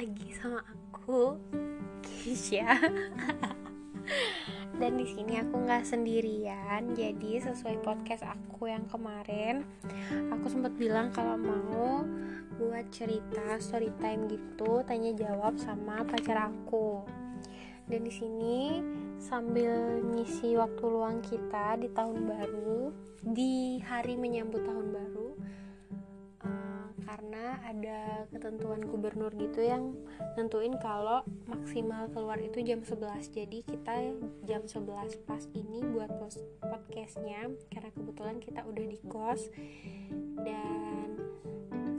lagi sama aku Kisha dan di sini aku nggak sendirian jadi sesuai podcast aku yang kemarin aku sempat bilang kalau mau buat cerita story time gitu tanya jawab sama pacar aku. Dan di sini sambil ngisi waktu luang kita di tahun baru di hari menyambut tahun baru karena ada ketentuan gubernur gitu yang nentuin kalau maksimal keluar itu jam 11 jadi kita jam 11 pas ini buat podcastnya karena kebetulan kita udah di kos. Dan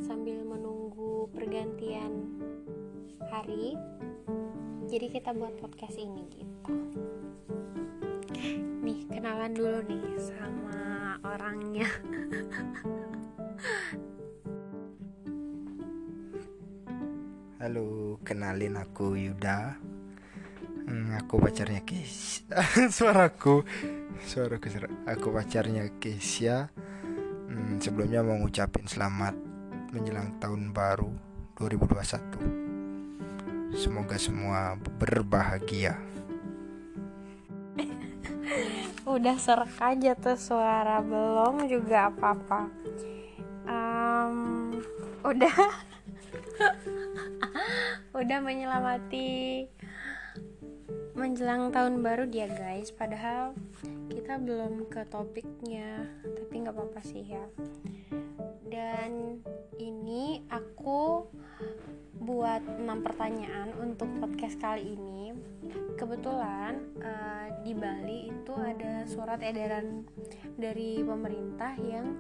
sambil menunggu pergantian hari jadi kita buat podcast ini gitu. Nih kenalan dulu nih sama orangnya Halo, kenalin aku Yuda. Hmm, aku pacarnya Kes. Suaraku, suaraku, aku pacarnya Kesia. Hmm, sebelumnya mau ngucapin selamat menjelang tahun baru 2021. Semoga semua berbahagia. Udah serak aja tuh suara belum juga apa-apa. Um, udah udah menyelamati menjelang tahun baru dia guys. Padahal kita belum ke topiknya tapi nggak apa-apa sih ya dan ini aku buat enam pertanyaan untuk podcast kali ini. Kebetulan uh, di Bali itu ada surat edaran dari pemerintah yang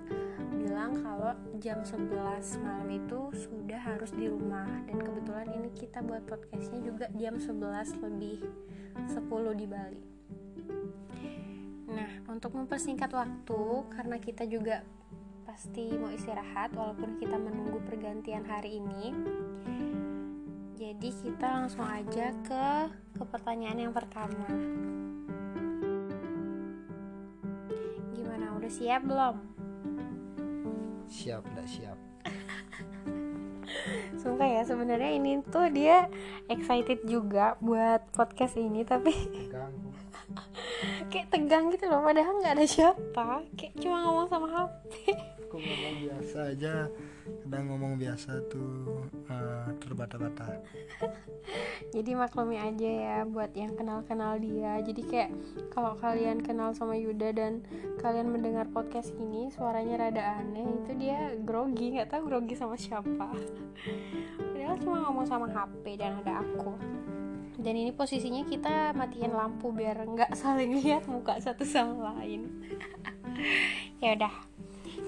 bilang kalau jam 11 malam itu sudah harus di rumah. Dan kebetulan ini kita buat podcastnya juga jam 11 lebih 10 di Bali. Nah untuk mempersingkat waktu karena kita juga pasti mau istirahat walaupun kita menunggu pergantian hari ini. Jadi kita langsung aja ke ke pertanyaan yang pertama. Gimana udah siap belum? Siap tidak siap. Sumpah ya sebenarnya ini tuh dia excited juga buat podcast ini tapi. Kayak tegang gitu loh padahal nggak ada siapa. Kayak cuma ngomong sama HP. Aku ngomong biasa aja. Kadang ngomong biasa tuh uh, terbata-bata. Jadi maklumi aja ya buat yang kenal-kenal dia. Jadi kayak kalau kalian kenal sama Yuda dan kalian mendengar podcast ini suaranya rada aneh itu dia grogi nggak tahu grogi sama siapa. Padahal cuma ngomong sama HP dan ada aku dan ini posisinya kita matiin lampu biar nggak saling lihat muka satu sama lain ya udah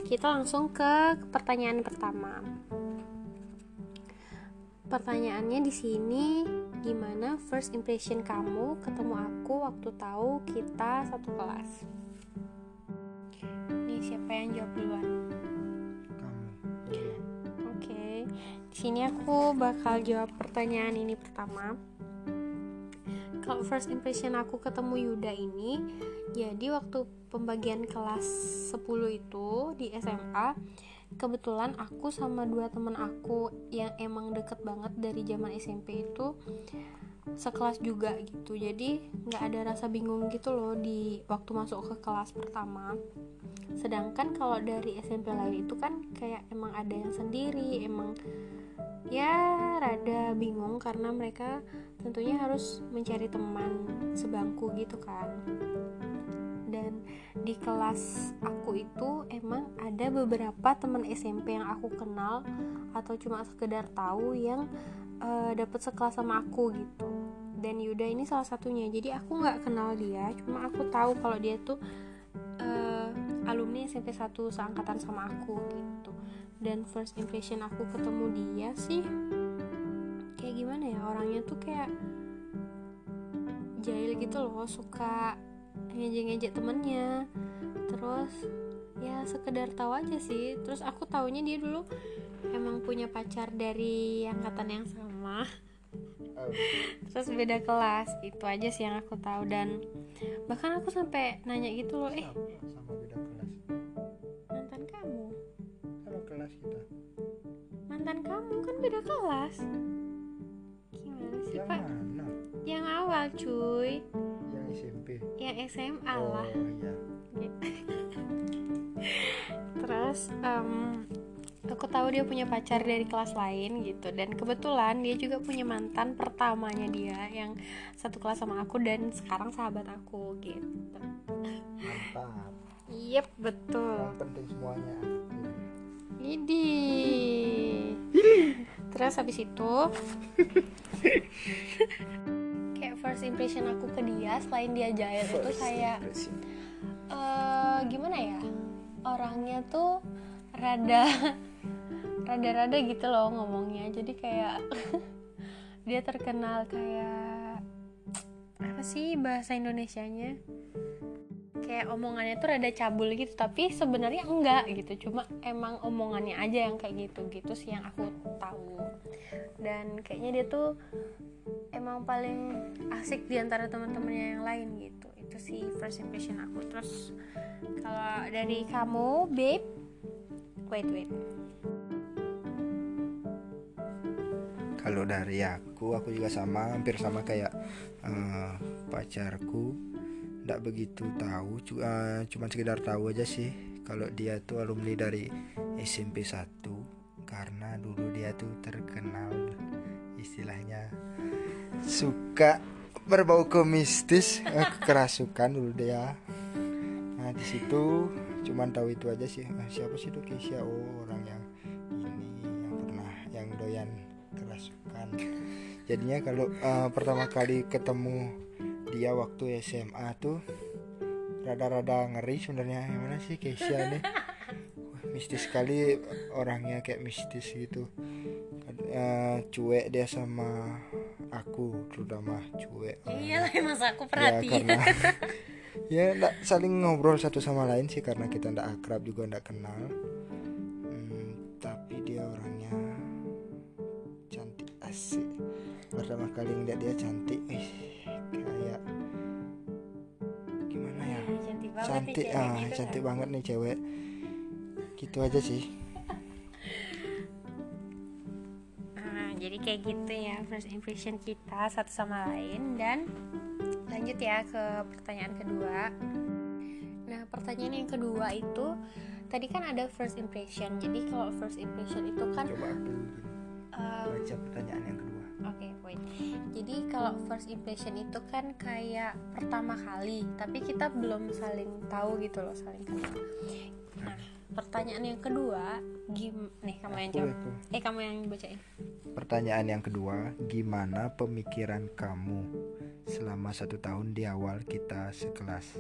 kita langsung ke pertanyaan pertama. Pertanyaannya di sini gimana first impression kamu ketemu aku waktu tahu kita satu kelas? Nih siapa yang jawab duluan? Kamu. Oke. Okay. Di sini aku bakal jawab pertanyaan ini pertama. Kalau first impression aku ketemu Yuda ini jadi waktu pembagian kelas 10 itu di SMA kebetulan aku sama dua teman aku yang emang deket banget dari zaman SMP itu sekelas juga gitu. Jadi nggak ada rasa bingung gitu loh di waktu masuk ke kelas pertama. Sedangkan kalau dari SMP lain itu kan kayak emang ada yang sendiri emang ya rada bingung karena mereka tentunya harus mencari teman sebangku gitu kan. Dan di kelas aku itu emang ada beberapa teman SMP yang aku kenal atau cuma sekedar tahu yang uh, dapet sekelas sama aku gitu. Dan Yuda ini salah satunya. Jadi aku nggak kenal dia cuma aku tahu kalau dia tuh uh, alumni SMP 1 seangkatan sama aku gitu dan first impression aku ketemu dia sih kayak gimana ya orangnya tuh kayak jahil gitu loh suka ngejek-ngejek temennya. Terus ya sekedar tahu aja sih. Terus aku taunya dia dulu emang punya pacar dari angkatan yang sama. Oh. terus beda kelas itu aja sih yang aku tahu. Dan bahkan aku sampai nanya gitu loh eh kelas kita. Mantan kamu kan beda kelas. Kenal cuy. Yang SMP yang SMA oh lah. Iya. Terus em, aku tahu dia punya pacar dari kelas lain gitu. Dan kebetulan dia juga punya mantan pertamanya dia yang satu kelas sama aku dan sekarang sahabat aku gitu. Mantap. Yep betul. Yang penting semuanya Idi. Terus habis itu kayak first impression aku ke dia selain dia jahil itu kayak eh gimana ya? Orangnya tuh rada rada-rada gitu loh ngomongnya. Jadi kayak dia terkenal kayak apa sih bahasa Indonesianya? Kayak omongannya tuh rada cabul gitu tapi sebenarnya enggak gitu. Cuma emang omongannya aja yang kayak gitu gitu sih yang aku tahu. Dan kayaknya dia tuh emang paling asik di antara teman-temannya yang lain gitu. Itu sih first impression aku. Terus kalau dari kamu babe? Wait wait. Kalau dari aku aku juga sama hampir sama kayak eh, pacarku tidak begitu tahu eh, cuman sekedar tahu aja sih kalau dia tuh alumni dari SMP 1 karena dulu dia tuh terkenal istilahnya suka berbau ke mistis eh, kerasukan dulu dia. Nah di situ cuman tahu itu aja sih. Eh, siapa sih itu Keisha? Oh orang yang ini yang pernah yang doyan kerasukan. Jadinya kalau eh, pertama kali ketemu dia waktu SMA tuh rada-rada ngeri sebenarnya. Gimana sih Keisha nih Wah, mistis sekali orangnya kayak mistis gitu. Eh, cuek dia sama aku terutama cuek iya lah masa aku ya perhatiin. karena ya nggak saling ngobrol satu sama lain sih karena kita ndak akrab juga ndak kenal. Hmm, tapi dia orangnya cantik asik. Pertama kali ngeliat dia cantik eh, kayak gimana ya cantik banget cantik nih ah gitu cantik kan. banget nih cewek gitu aja sih Ah, jadi kayak gitu ya first impression kita satu sama lain dan lanjut ya ke pertanyaan kedua. Nah pertanyaan yang kedua itu tadi kan ada first impression. Jadi kalau first impression itu kan coba aku um, baca pertanyaan yang kedua Oke, wait. Jadi kalau first impression itu kan kayak pertama kali, tapi kita belum saling tahu gitu loh, saling kenal. Nah, pertanyaan yang kedua, gim nih kamu yang jawab. aku. Eh, kamu yang bacain. Pertanyaan yang kedua, gimana pemikiran kamu selama satu tahun di awal kita sekelas?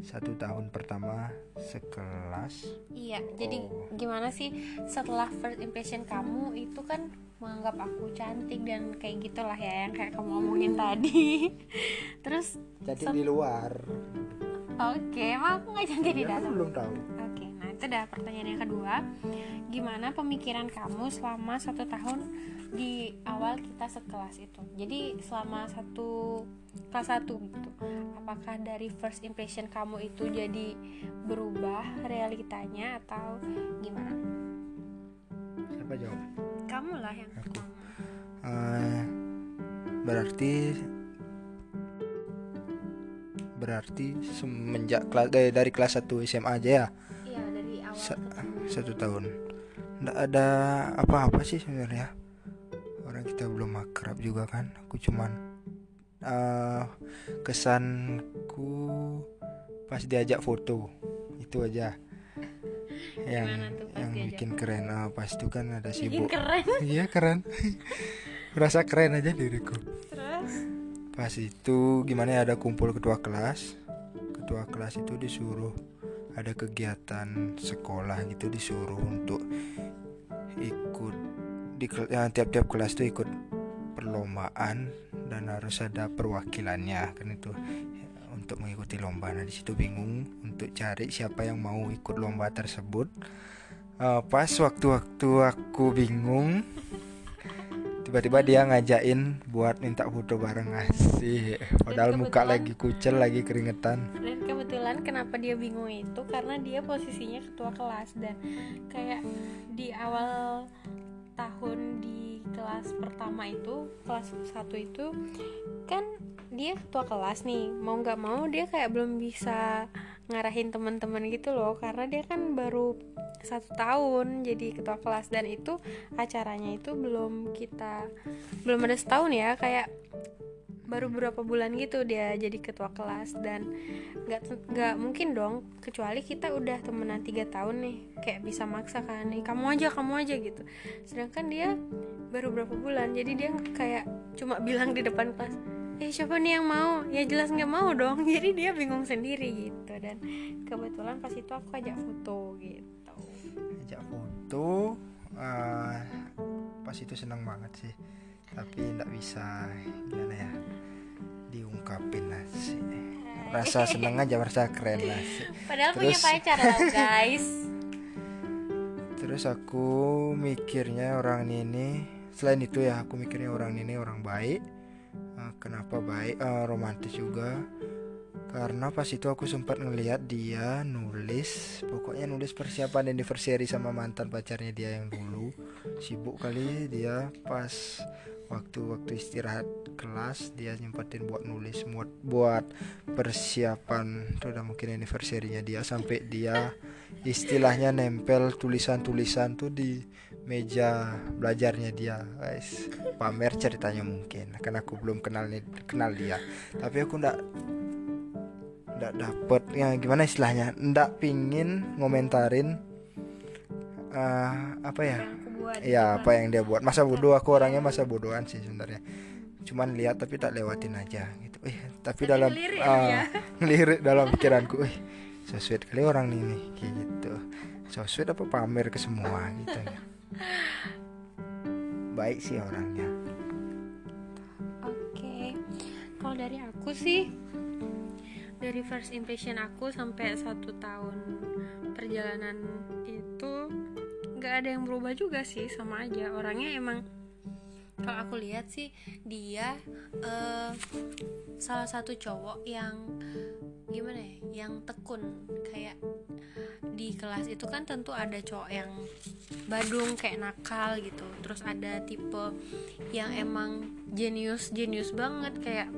Satu tahun pertama sekelas. Iya, jadi Oh. gimana sih setelah first impression kamu itu kan menganggap aku cantik dan kayak gitulah ya yang kayak kamu omongin tadi. Terus Jadi di luar. oke, emang aku nggak cantik di Dia kan dalam. belum tahu. Oke, nah itu dah pertanyaan yang kedua. Gimana pemikiran kamu selama satu tahun di awal kita sekelas itu? Jadi selama satu kelas satu gitu, apakah dari first impression kamu itu jadi berubah realitanya atau gimana? Siapa jawab? Kamu lah yang Aku. Eh, berarti berarti semenjak kelas dari, dari kelas 1 SMA aja ya? Iya dari awal Sa- satu tahun. Nggak ada apa-apa sih sebenarnya. Orang kita belum akrab juga kan. Aku cuman eh, kesanku pas diajak foto. Itu aja yang tuh yang bikin keren. Ah, pas itu kan ada Bikin sibuk. keren. iya keren. Merasa keren aja diriku. Terus? Pas itu gimana ya ada kumpul ketua kelas. Ketua kelas itu disuruh ada kegiatan sekolah gitu disuruh untuk ikut di ya, tiap-tiap kelas tuh ikut perlombaan dan harus ada perwakilannya kan itu untuk mengikuti lomba. Nah di situ bingung untuk cari siapa yang mau ikut lomba tersebut. Eh, pas waktu-waktu aku bingung tiba-tiba dia ngajain buat minta foto bareng. Asih padahal muka lagi kucel lagi keringetan. Dan kebetulan kenapa dia bingung itu? Karena dia posisinya ketua kelas dan kayak di awal tahun di kelas pertama itu kelas satu itu kan dia ketua kelas nih. Mau nggak mau dia kayak belum bisa ngarahin teman-teman gitu loh karena dia kan baru satu tahun jadi ketua kelas. Dan itu acaranya itu belum kita belum ada setahun ya. Kayak baru beberapa bulan gitu dia jadi ketua kelas dan nggak nggak mungkin dong kecuali kita udah temenan tiga tahun nih kayak bisa maksa kan nih kamu aja kamu aja gitu. Sedangkan dia baru berapa bulan jadi dia kayak cuma bilang di depan kelas eh siapa nih yang mau? Ya jelas nggak mau dong. Jadi dia bingung sendiri gitu dan kebetulan pas itu aku ajak foto gitu. Ajak foto uh, pas itu senang banget sih tapi nggak bisa gimana ya diungkapin lah sih rasa seneng aja rasa keren lah sih padahal terus, punya pacar lah guys. Terus aku mikirnya orang ini selain itu ya aku mikirnya orang ini orang baik. Uh, kenapa baik? Uh, romantis juga karena pas itu aku sempat ngelihat dia nulis pokoknya nulis persiapan anniversary sama mantan pacarnya dia yang dulu. Sibuk kali dia pas waktu-waktu istirahat kelas dia nyempetin buat nulis buat buat persiapan. Itu udah mungkin anniversary-nya dia sampai dia istilahnya nempel tulisan-tulisan tuh di meja belajarnya dia guys. Pamer ceritanya mungkin karena aku belum kenal kenal dia. Tapi aku ndak ndak dapet. Ya gimana istilahnya? Ndak pingin ngomentarin uh, apa ya? Ya apa yang dia buat. Masa bodoh aku orangnya masa bodohan sih sebenarnya. Cuman lihat tapi tak lewatin aja gitu. Eh tapi, tapi dalam ngelirik, uh, ya. ngelirik dalam pikiranku eh so sweet kali orang ini gitu. So sweet apa pamer ke semua gitu ya. Baik sih orangnya. Oke. Okay. kalau dari aku sih dari first impression aku sampai satu tahun perjalanan itu nggak ada yang berubah juga sih sama aja. Orangnya emang kalau aku lihat sih dia uh, salah satu cowok yang gimana ya yang tekun. Kayak di kelas itu kan tentu ada cowok yang badung kayak nakal gitu. Terus ada tipe yang emang jenius jenius banget kayak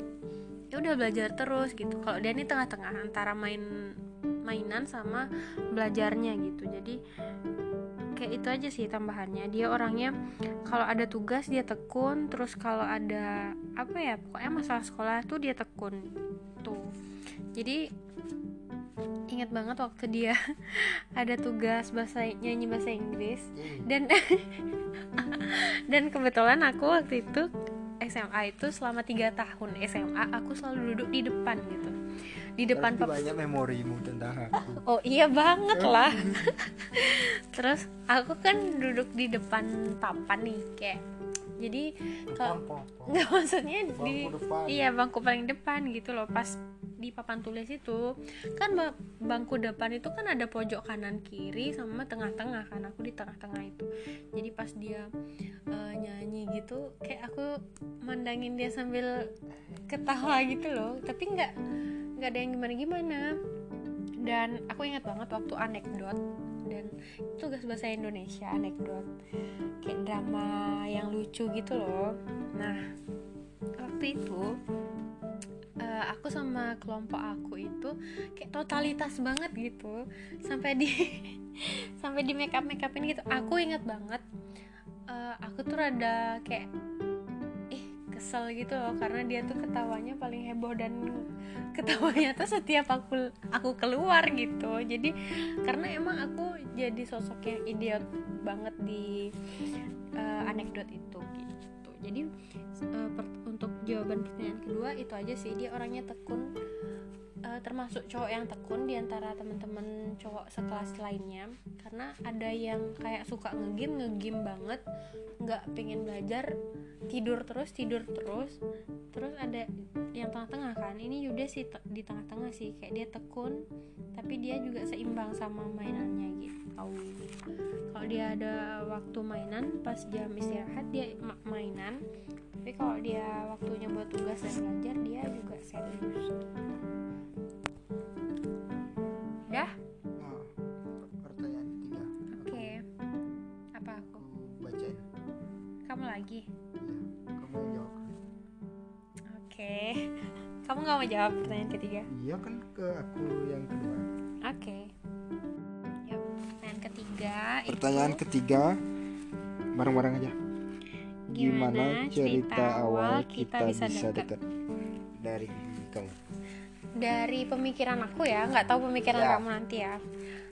ya udah belajar terus gitu. Kalau dia ini tengah-tengah antara main mainan sama belajarnya gitu. Jadi kayak itu aja sih tambahannya. Dia orangnya kalau ada tugas dia tekun terus kalau ada apa ya pokoknya masalah sekolah tuh dia tekun. Tuh. Jadi ingat banget waktu dia ada tugas bahasa nyanyi bahasa Inggris. Dan dan kebetulan aku waktu itu SMA itu selama tiga tahun SMA aku selalu duduk di depan gitu. Di depan pap- banyak memorimu tentang aku. Oh iya banget lah. Terus aku kan duduk di depan papan nih kayak jadi kalau nggak maksudnya bangku di depan. iya bangku paling depan gitu loh pas di papan tulis itu kan bangku depan itu kan ada pojok kanan kiri sama tengah-tengah kan aku di tengah-tengah itu. Jadi pas dia uh, nyanyi gitu kayak aku mandangin dia sambil ketawa gitu loh. Tapi nggak nggak ada yang gimana gimana dan aku ingat banget waktu anekdot dan tugas bahasa Indonesia anekdot. Kayak drama yang lucu gitu loh. Nah waktu itu uh, aku sama kelompok aku itu kayak totalitas banget gitu. Sampai di sampai di make up make upin gitu. Aku ingat banget uh, aku tuh rada kayak kesel gitu loh. Karena dia tuh ketawanya paling heboh dan ketawanya tuh setiap aku aku keluar gitu. Jadi karena emang aku jadi sosok yang idiot banget di uh, anekdot itu gitu. Jadi uh, untuk jawaban pertanyaan kedua itu aja sih. Dia orangnya tekun. Uh, termasuk cowok yang tekun di antara teman-teman cowok sekelas lainnya. Karena ada yang kayak suka ngegim ngegim banget. Nggak pengen belajar tidur terus tidur terus. Terus ada yang tengah-tengah kan. Ini juga sih di tengah-tengah sih. Kayak dia tekun tapi dia juga seimbang sama mainannya gitu kalau dia ada waktu mainan pas jam istirahat dia mainan. Tapi kalau dia waktunya buat tugas dan belajar dia juga serius. Dah pertanyaan ketiga. Oke. Apa aku? Bacain. Kamu lagi? Iya kamu jawab. Oke. Nggak mau jawab pertanyaan ketiga? Iya kan ke aku yang kedua. Oke. pertanyaan ketiga pertanyaan itu ketiga bareng-bareng aja. Gimana cerita awal kita bisa dekat dari kamu. Dari pemikiran aku ya nggak tahu pemikiran Ya. kamu nanti ya.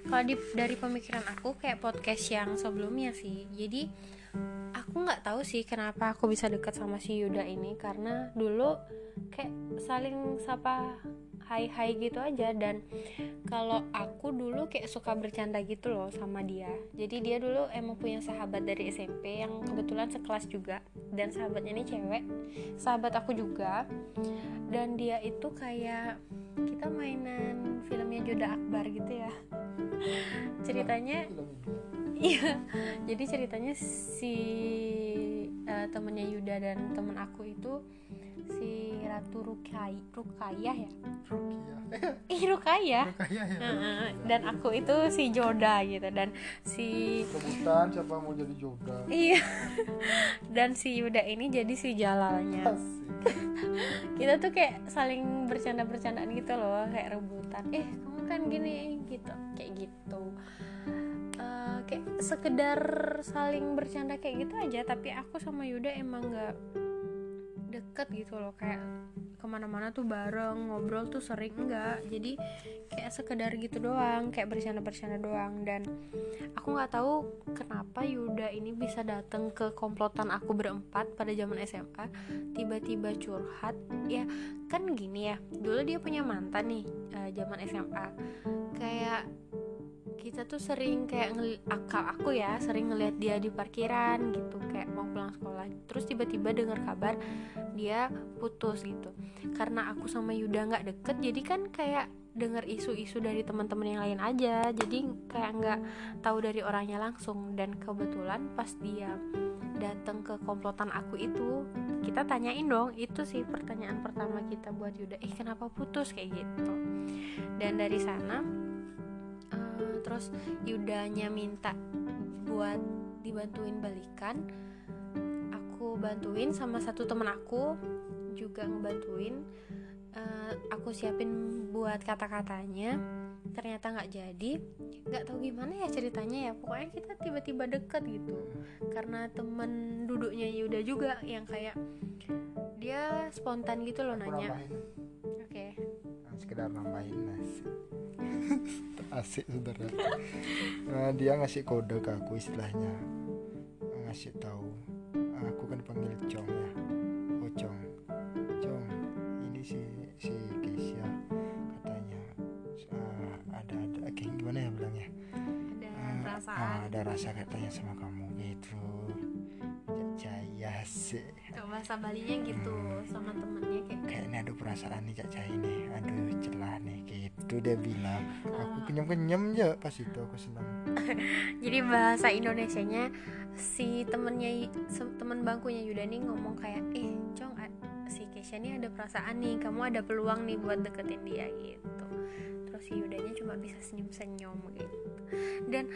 Kalau di dari pemikiran aku kayak podcast yang sebelumnya sih. Jadi aku nggak tahu sih kenapa aku bisa dekat sama si Yuda ini karena dulu kayak saling sapa hai hai gitu aja. Dan kalau aku dulu kayak suka bercanda gitu loh sama dia. Jadi dia dulu emang punya sahabat dari SMP yang kebetulan sekelas juga. Dan sahabatnya ini cewek sahabat aku juga. Dan dia itu kayak kita mainan filmnya Joda Akbar gitu ya. Ceritanya iya. Jadi ceritanya si eh, temennya Yuda dan temen aku itu si Ratu Rukai Rukayah ya? Rukia ih Rukayah. Rukaya ya. Heeh, dan aku itu si Joda gitu dan si rebutan siapa mau jadi joga iya. Dan si Yuda ini jadi si Jalalnya. Kita tuh kayak saling bercanda-bercandaan gitu loh kayak rebutan. Eh kamu kan gini gitu. Kayak gitu. Eh, sekedar saling bercanda kayak gitu aja tapi aku sama Yuda emang nggak deket gitu loh. Kayak ke mana-mana tuh bareng ngobrol tuh sering enggak jadi kayak sekedar gitu doang kayak bercanda-bercanda doang. Dan aku nggak tahu kenapa Yuda ini bisa datang ke komplotan aku berempat pada zaman SMA tiba-tiba curhat. Ya kan gini ya dulu dia punya mantan nih eh, zaman SMA kayak kita tuh sering kayak akal aku ya sering ngelihat dia di parkiran gitu kayak mau pulang sekolah. Terus tiba-tiba dengar kabar dia putus gitu. Karena aku sama Yuda nggak deket jadi kan kayak dengar isu-isu dari teman-teman yang lain aja. Jadi kayak nggak tahu dari orangnya langsung. Dan kebetulan pas dia datang ke komplotan aku itu kita tanyain dong. Itu sih pertanyaan pertama kita buat Yuda. Eh kenapa putus? kayak gitu. Dan dari sana terus Yudanya minta buat dibantuin balikan. Aku bantuin sama satu temen aku juga ngebantuin. Eh, aku siapin buat kata-katanya. Ternyata nggak jadi. Nggak tahu gimana ya ceritanya ya. Pokoknya kita tiba-tiba deket gitu. Karena temen duduknya Yuda juga yang kayak dia spontan gitu loh Aku nanya oke. Nah, sekedar nambahin asik asik saudara nah, dia ngasih kode ke aku istilahnya. Ngasih tahu aku kan panggil Cong ya. Oh Cong Cong ini si si Keisha katanya. Ah, ada ada. Kayak gimana ya bilangnya? Ada Ah, perasaan. ah, ada rasa katanya sama kamu gitu. Jaya sih bahasa Balinya gitu sama temennya kayak kayaknya ada perasaan nih Cak Cai nih. Aduh celah nih gitu dia bilang aku Ah. kenyam kenyam aja pas itu aku senang. Jadi bahasa Indonesianya si temennya temen bangkunya Yuda nih ngomong kayak eh Cong si Keisha nih ada perasaan nih kamu ada peluang nih buat deketin dia gitu. Terus si Yudanya cuma bisa senyum senyum gitu. Dan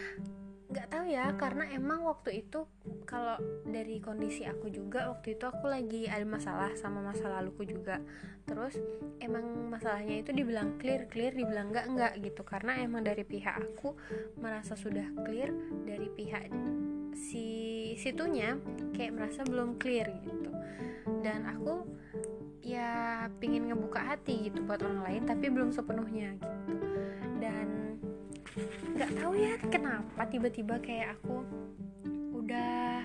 nggak tahu ya karena emang waktu itu kalau dari kondisi aku juga waktu itu aku lagi ada masalah sama masa laluku juga. Terus emang masalahnya itu dibilang clear clear dibilang enggak enggak gitu. Karena emang dari pihak aku merasa sudah clear dari pihak si situnya kayak merasa belum clear gitu. Dan aku ya pingin ngebuka hati gitu buat orang lain tapi belum sepenuhnya gitu. Dan nggak tahu ya kenapa tiba-tiba kayak aku udah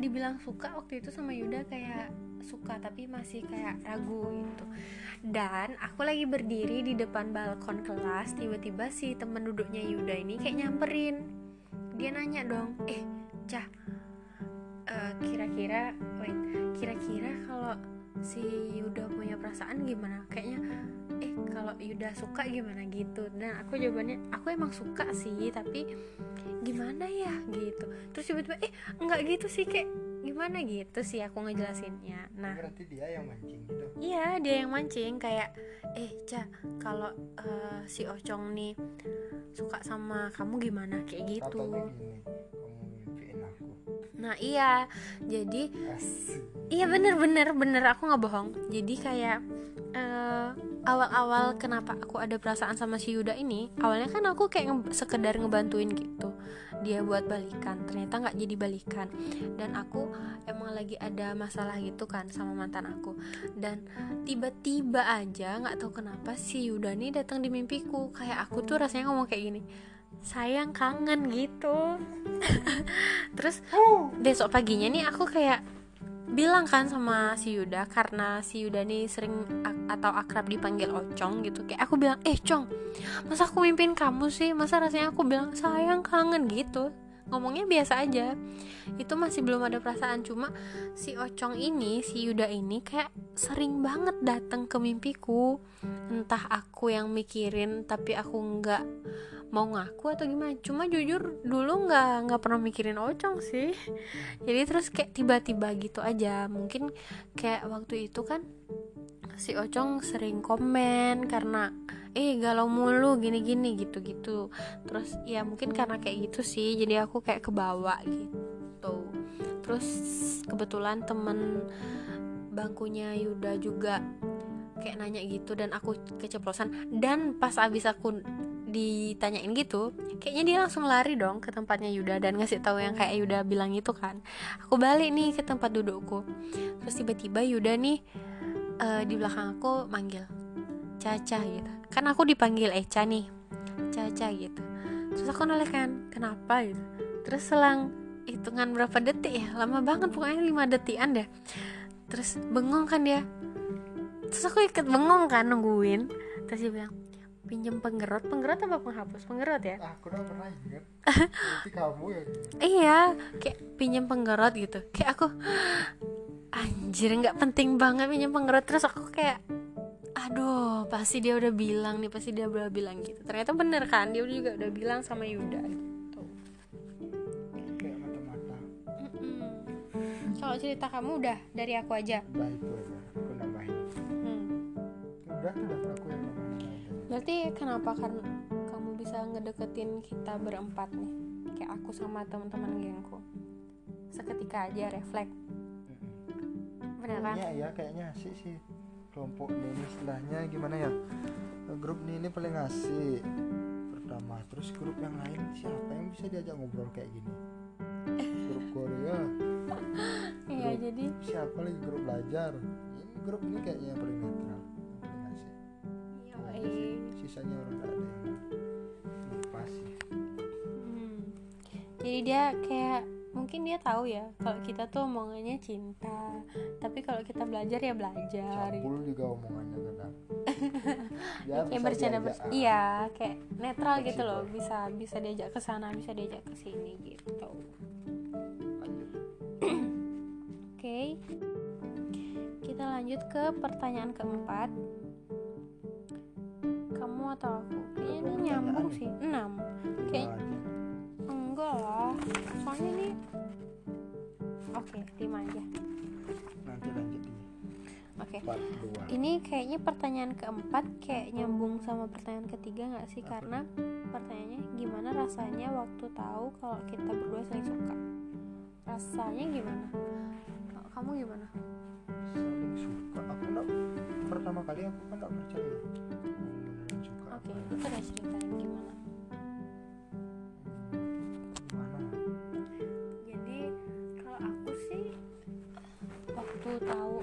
dibilang suka waktu itu sama Yuda kayak suka tapi masih kayak ragu gitu. Dan aku lagi berdiri di depan balkon kelas tiba-tiba si temen duduknya Yuda ini kayak nyamperin. Dia nanya dong eh cah eh, kira-kira wait kira-kira kalau si Yuda punya perasaan gimana? Kayaknya eh kalau Yuda suka gimana? Gitu. Dan aku jawabannya aku emang suka sih tapi gimana ya? Gitu. Terus tiba-tiba eh enggak gitu sih kayak gimana? Gitu sih aku ngejelasinnya. Nah berarti dia yang mancing gitu? Iya dia yang mancing. Kayak eh Ca kalau eh, si Ocong nih suka sama kamu gimana? Kayak gitu. katanya gini Nah iya. jadi asik. iya bener bener aku nggak bohong. Jadi kayak eh, awal-awal kenapa aku ada perasaan sama si Yuda ini awalnya kan aku kayak nge sekedar ngebantuin gitu dia buat balikan. Ternyata nggak jadi balikan. Dan aku emang lagi ada masalah gitu kan sama mantan aku. Dan tiba-tiba aja nggak tahu kenapa si Yuda nih datang di mimpiku. Kayak aku tuh rasanya ngomong kayak gini sayang kangen gitu. Terus besok paginya nih aku kayak bilang kan sama si Yuda karena si Yuda nih sering atau akrab dipanggil Ocong gitu. Kayak aku bilang eh Cong masa aku mimpin kamu sih? Masa rasanya aku bilang sayang kangen gitu? Ngomongnya biasa aja. Itu masih belum ada perasaan cuma si Ocong ini si Yuda ini kayak sering banget datang ke mimpiku. Entah aku yang mikirin tapi aku nggak mau ngaku atau gimana. Cuma jujur dulu nggak nggak pernah mikirin ocong sih. Jadi terus kayak tiba-tiba gitu aja. Mungkin kayak waktu itu kan si ocong sering komen karena eh galau mulu gini-gini gitu-gitu. Terus ya mungkin karena kayak gitu sih jadi aku kayak kebawa gitu. Terus kebetulan temen bangkunya Yuda juga kayak nanya gitu dan aku keceplosan. Dan pas abis aku ditanyain gitu kayaknya dia langsung lari dong ke tempatnya Yuda dan ngasih tahu yang kayak Yuda bilang itu kan. Aku balik nih ke tempat dudukku. Terus tiba-tiba Yuda nih uh, di belakang aku manggil Caca gitu. Kan aku dipanggil Eca nih Caca gitu. Terus aku nolak kan kenapa gitu? Terus selang hitungan berapa detik ya lama banget pokoknya lima detikan deh. Terus bengong kan dia. Terus aku ikut bengong kan nungguin. Terus dia bilang pinjem penggerot. Penggerot apa penghapus? Penggerot ya? Ah, aku udah pernah inget Berarti kamu ya. Iya kayak pinjem penggerot gitu. Kayak aku anjir nggak penting banget pinjem penggerot. Terus aku kayak aduh pasti dia udah bilang nih pasti dia udah bilang gitu. Ternyata bener kan dia juga udah bilang sama Yuda gitu. Kayak mata-mata. Kalau cerita kamu udah dari aku aja? Udah itu aja. Aku nambahin. Hmm. udah kenapa aku yang berarti kenapa kan kamu bisa ngedeketin kita berempat nih? Kayak aku sama teman-teman gengku. Seketika aja refleks. Bener kan? Ya ya kayaknya asik sih kelompok ini istilahnya. Gimana ya? Grup ini, ini paling asik. Pertama terus grup yang lain siapa yang bisa diajak ngobrol kayak gini? Grup Korea. Iya jadi siapa lagi? Grup belajar. Ini grup ini kayaknya yang paling netral yang paling asik. Yoi. Sisanya orang nggak ada yang Hmm. Jadi dia kayak mungkin dia tahu ya kalau kita tuh omongannya cinta, tapi kalau kita belajar ya belajar. gitu. campur juga omongannya kadang ya, Kayak bercanda ber- ah. iya, kayak netral gitu loh, bisa bisa diajak ke sana, bisa diajak ke sini gitu. Oke. Kita lanjut ke pertanyaan keempat. Kamu atau aku? Kayaknya ini nyambung sih. Enam. Kayak enggak lah. Soalnya ini Oke, lima aja. nanti lanjut di Oke. Ini kayaknya pertanyaan keempat kayak nyambung sama pertanyaan ketiga nggak sih? Apa? Karena pertanyaannya gimana rasanya waktu tahu kalau kita berdua saling suka? Rasanya gimana? Kamu gimana? saling suka aku nggak pertama kali aku kan nggak percaya Oke, apa itu udah ceritain gimana? gimana? Jadi kalau aku sih waktu tahu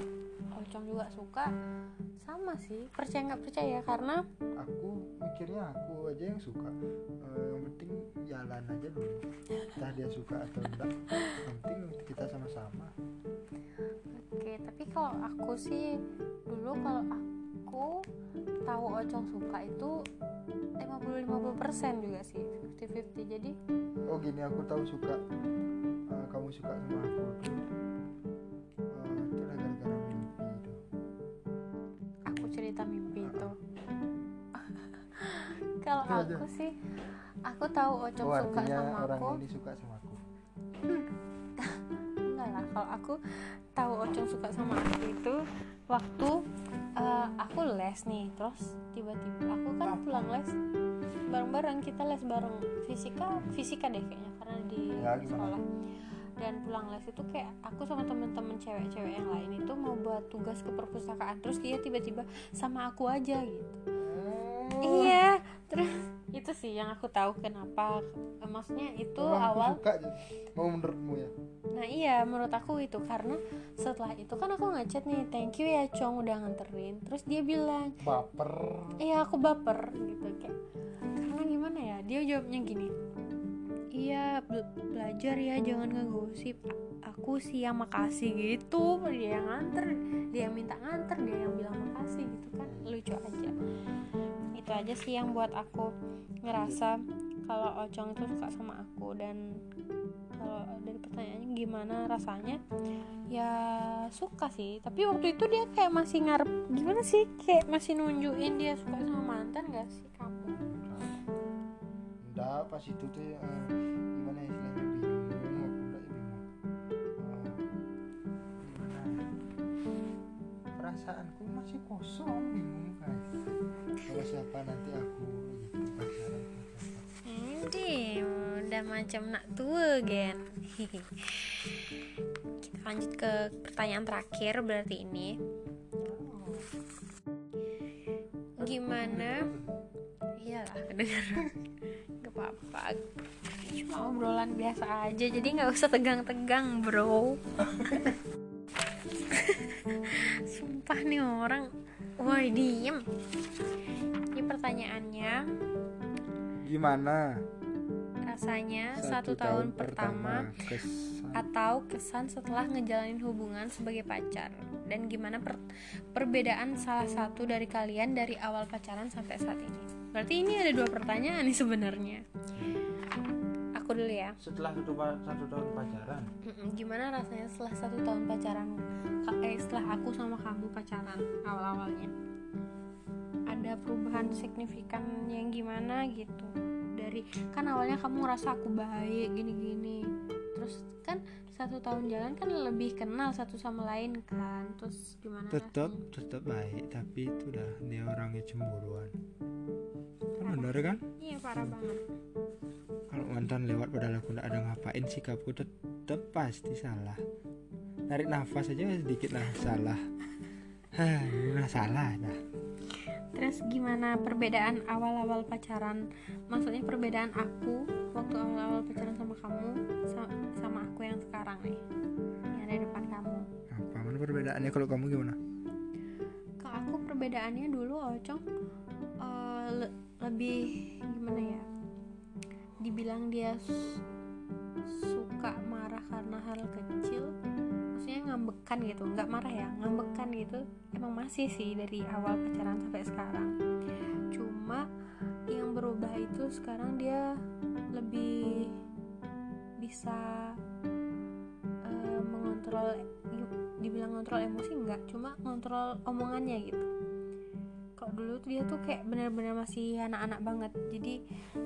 Ocong juga suka sama sih percaya nggak percaya? Karena aku mikirnya aku aja yang suka. Eh, yang penting jalan aja dulu. Entah dia suka atau enggak. Yang penting kita sama-sama. Oke tapi kalau aku sih dulu kalau aku tahu Ocong suka itu 50-50% juga sih 50-50 jadi oh gini aku tahu suka eh, kamu suka sama aku. Eh, itu gara-gara mimpi itu aku cerita mimpi itu kalau Itu aja. aku sih aku tahu Ocong oh suka sama orang aku. ini suka sama aku. Lah kalau aku tahu Ocong suka sama aku itu waktu eh, aku les nih terus tiba-tiba aku kan pulang les bareng-bareng kita les bareng fisika fisika deh kayaknya karena di Ya, sekolah. Dan pulang les itu kayak aku sama temen-temen cewek-cewek yang lain itu mau buat tugas ke perpustakaan terus dia tiba-tiba sama aku aja gitu. Iya terus itu sih yang aku tahu kenapa. Eh, maksudnya itu Memang awal suka mau menurutmu ya? Nah iya menurut aku itu. Karena setelah itu kan aku ngechat nih thank you ya Cong udah nganterin. Terus dia bilang baper. Iya aku baper gitu kayak. Karena gimana ya dia jawabnya gini iya be- belajar ya jangan ngegosip. Aku sih yang makasih gitu. Dia yang nganter dia yang minta nganter dia yang bilang makasih gitu kan. Lucu aja itu aja sih yang buat aku ngerasa kalau Ocong itu suka sama aku. Dan kalau dari pertanyaannya gimana rasanya? Ya suka sih. Tapi waktu itu dia kayak masih ngarep gimana sih? Kayak masih nunjukin dia suka sama mantan gak sih kamu? Enggak, pas itu tuh eh, gimana ya istilahnya? Bingung aku enggak bingung. Eh, ya? perasaanku masih kosong bingung siapa nanti aku gitu pacaran udah macam nak tua gen. Kita lanjut ke pertanyaan terakhir berarti ini. Gimana? Iyalah kedengeran. Gak apa-apa. Cuma obrolan biasa aja jadi nggak usah tegang-tegang bro. Sumpah nih orang woi diem. Ini pertanyaannya. Gimana? Rasanya satu, tahun, pertama kesan. atau kesan setelah ngejalanin hubungan sebagai pacar? Dan gimana per- perbedaan salah satu dari kalian dari awal pacaran sampai saat ini? Berarti ini ada dua pertanyaan nih sebenarnya aku dulu ya. Setelah satu, pa- satu tahun pacaran? Mm-mm, gimana rasanya setelah satu tahun pacaran? Eh, setelah aku sama kamu pacaran awal-awalnya? Ada perubahan signifikan yang gimana gitu? Dari kan awalnya kamu ngerasa aku baik gini-gini. Terus kan satu tahun jalan kan lebih kenal satu sama lain kan. Terus gimana tetap rasanya? tetap baik tapi itu dah dia orangnya cemburuan. Kan benar kan? iya parah banget. Kalau mantan lewat padahal aku tidak ada ngapain sikapku tetap pasti salah. Narik nafas aja sedikit lah salah. Hah, nah salah dah Terus gimana perbedaan awal-awal pacaran? Maksudnya perbedaan aku waktu awal-awal pacaran sama kamu sa- sama aku yang sekarang nih. Yang ada di depan kamu. apa mana perbedaannya kalau kamu gimana Ke aku perbedaannya dulu Ocong eh, le- lebih gimana ya? Dibilang dia suka marah karena hal kecil ngambekan gitu nggak marah ya ngambekan gitu emang masih sih dari awal pacaran sampai sekarang. Cuma yang berubah itu sekarang dia lebih bisa eh, mengontrol dibilang ngontrol emosi enggak cuma ngontrol omongannya gitu kalau dulu tuh dia tuh kayak bener-bener masih anak-anak banget. Jadi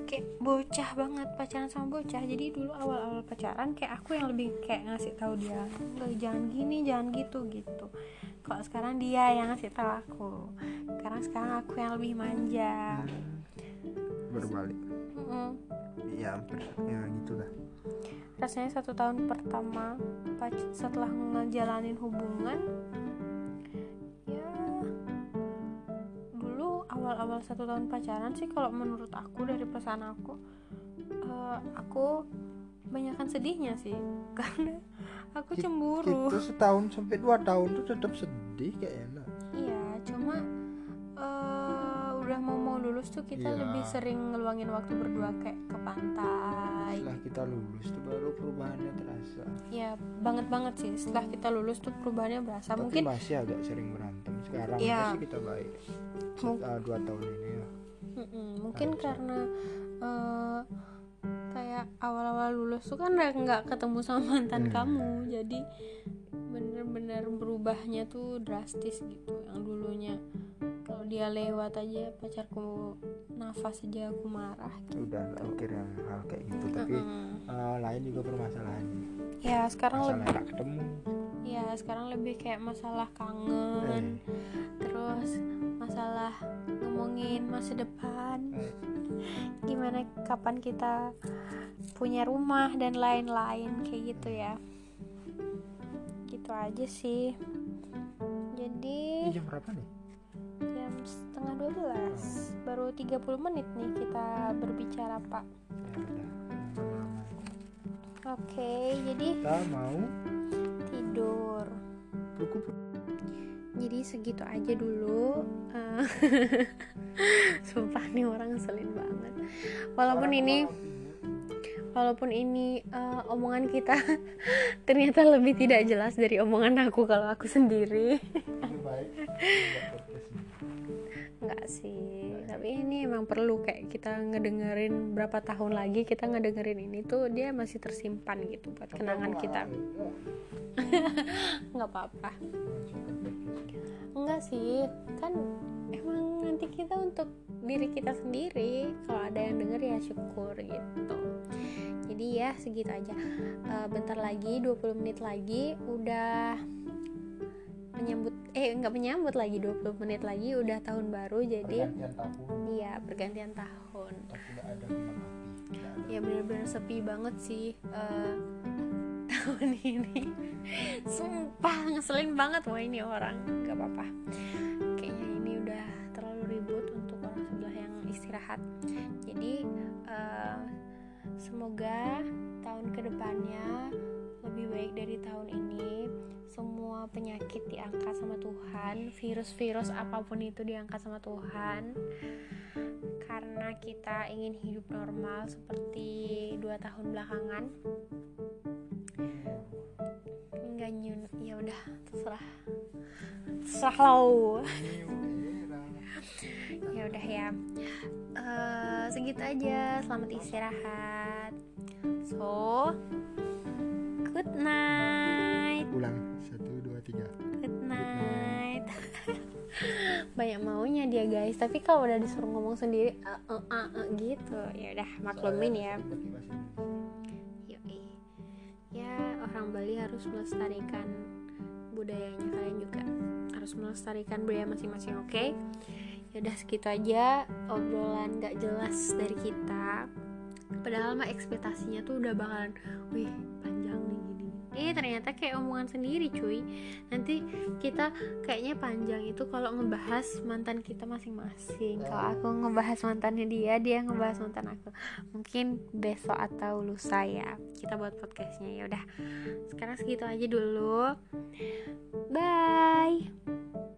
kayak bocah banget pacaran sama bocah. Jadi dulu awal-awal pacaran kayak aku yang lebih kayak ngasih tahu dia "Nggak, jangan gini jangan gitu gitu. Kalau sekarang dia yang ngasih tahu aku. Sekarang sekarang aku yang lebih manja. Berbalik. Mm-mm. ya hampir. Ya gitu dah rasanya satu tahun pertama setelah ngejalanin hubungan awal-awal satu tahun pacaran sih kalau menurut aku dari perasaan aku eh, aku banyakkan sedihnya sih. Karena aku cemburu. Itu setahun sampai dua tahun tuh tetap sedih kayaknya lulus tuh kita Iya. lebih sering ngeluangin waktu berdua kayak ke pantai. Setelah kita lulus tuh baru perubahannya terasa. Ya banget banget sih. Setelah kita lulus tuh perubahannya berasa. Tapi mungkin masih agak sering berantem. Sekarang Iya. masih kita baik. Mung- Ah, dua tahun ini ya. Mungkin Harusnya. karena eh, kayak awal-awal lulus tuh kan nggak ketemu sama mantan Hmm. kamu. Jadi bener-bener berubahnya tuh drastis gitu. Yang dulunya dia lewat aja pacarku nafas aja aku marah gitu. udah nggak mikir yang hal kayak gitu tapi Mm-mm. eh, lain juga permasalahannya ya sekarang masalah lebih ketemu. Ya sekarang lebih kayak masalah kangen eh, terus masalah ngomongin masa depan. Eh, gimana kapan kita punya rumah dan lain-lain kayak gitu ya. Gitu aja sih. Jadi Ini jam berapa nih setengah 12 baru 30 menit nih kita berbicara pak. Ya oke jadi kita mau tidur. Buku jadi segitu aja dulu. Eh, sumpah nih orang ngeselin banget. Walaupun ini walaupun ini eh, omongan kita ternyata lebih tidak jelas dari omongan aku kalau aku sendiri Enggak sih, tapi ini emang perlu kayak kita ngedengerin berapa tahun lagi kita ngedengerin ini tuh dia masih tersimpan gitu buat kenangan kita. Nggak apa-apa. Enggak sih, kan emang nanti kita untuk diri kita sendiri. Kalau ada yang denger ya syukur gitu. Jadi ya segitu aja. Eh, bentar lagi 20 menit lagi udah menyambut eh nggak menyambut lagi 20 menit lagi udah tahun baru jadi pergantian tahun. Iya pergantian tahun. Tapi ada api ada. Ya bener-bener sepi banget sih eh, tahun ini. Sumpah ngeselin banget. Wah ini orang nggak apa-apa. Kayaknya ini udah terlalu ribut untuk orang sebelah yang istirahat. Jadi eh, semoga tahun ke depannya lebih baik dari tahun ini semua penyakit diangkat sama Tuhan virus-virus apa pun itu diangkat sama Tuhan. Karena kita ingin hidup normal seperti dua tahun belakangan. Enggak nyun. Ya udah terserah. Terserah lo. Ya udah ya. Eh, segitu aja. Selamat istirahat. So good night ulang satu dua tiga good night banyak maunya dia guys tapi kalau udah disuruh ngomong sendiri eh, eh, eh, eh, gitu ya udah maklumin ya. Yoi. Ya, orang Bali harus melestarikan budayanya kalian juga. Harus melestarikan budaya masing-masing, oke? Ya udah segitu aja obrolan gak jelas dari kita. Padahal mah ekspektasinya tuh udah bakalan, wih panjang. Eh ternyata kayak omongan sendiri cuy. Nanti kita kayaknya panjang itu kalau ngebahas mantan kita masing-masing. Kalau aku ngebahas mantannya dia, dia ngebahas mantan aku. Mungkin besok atau lusa ya kita buat podcastnya. Ya udah sekarang segitu aja dulu. Bye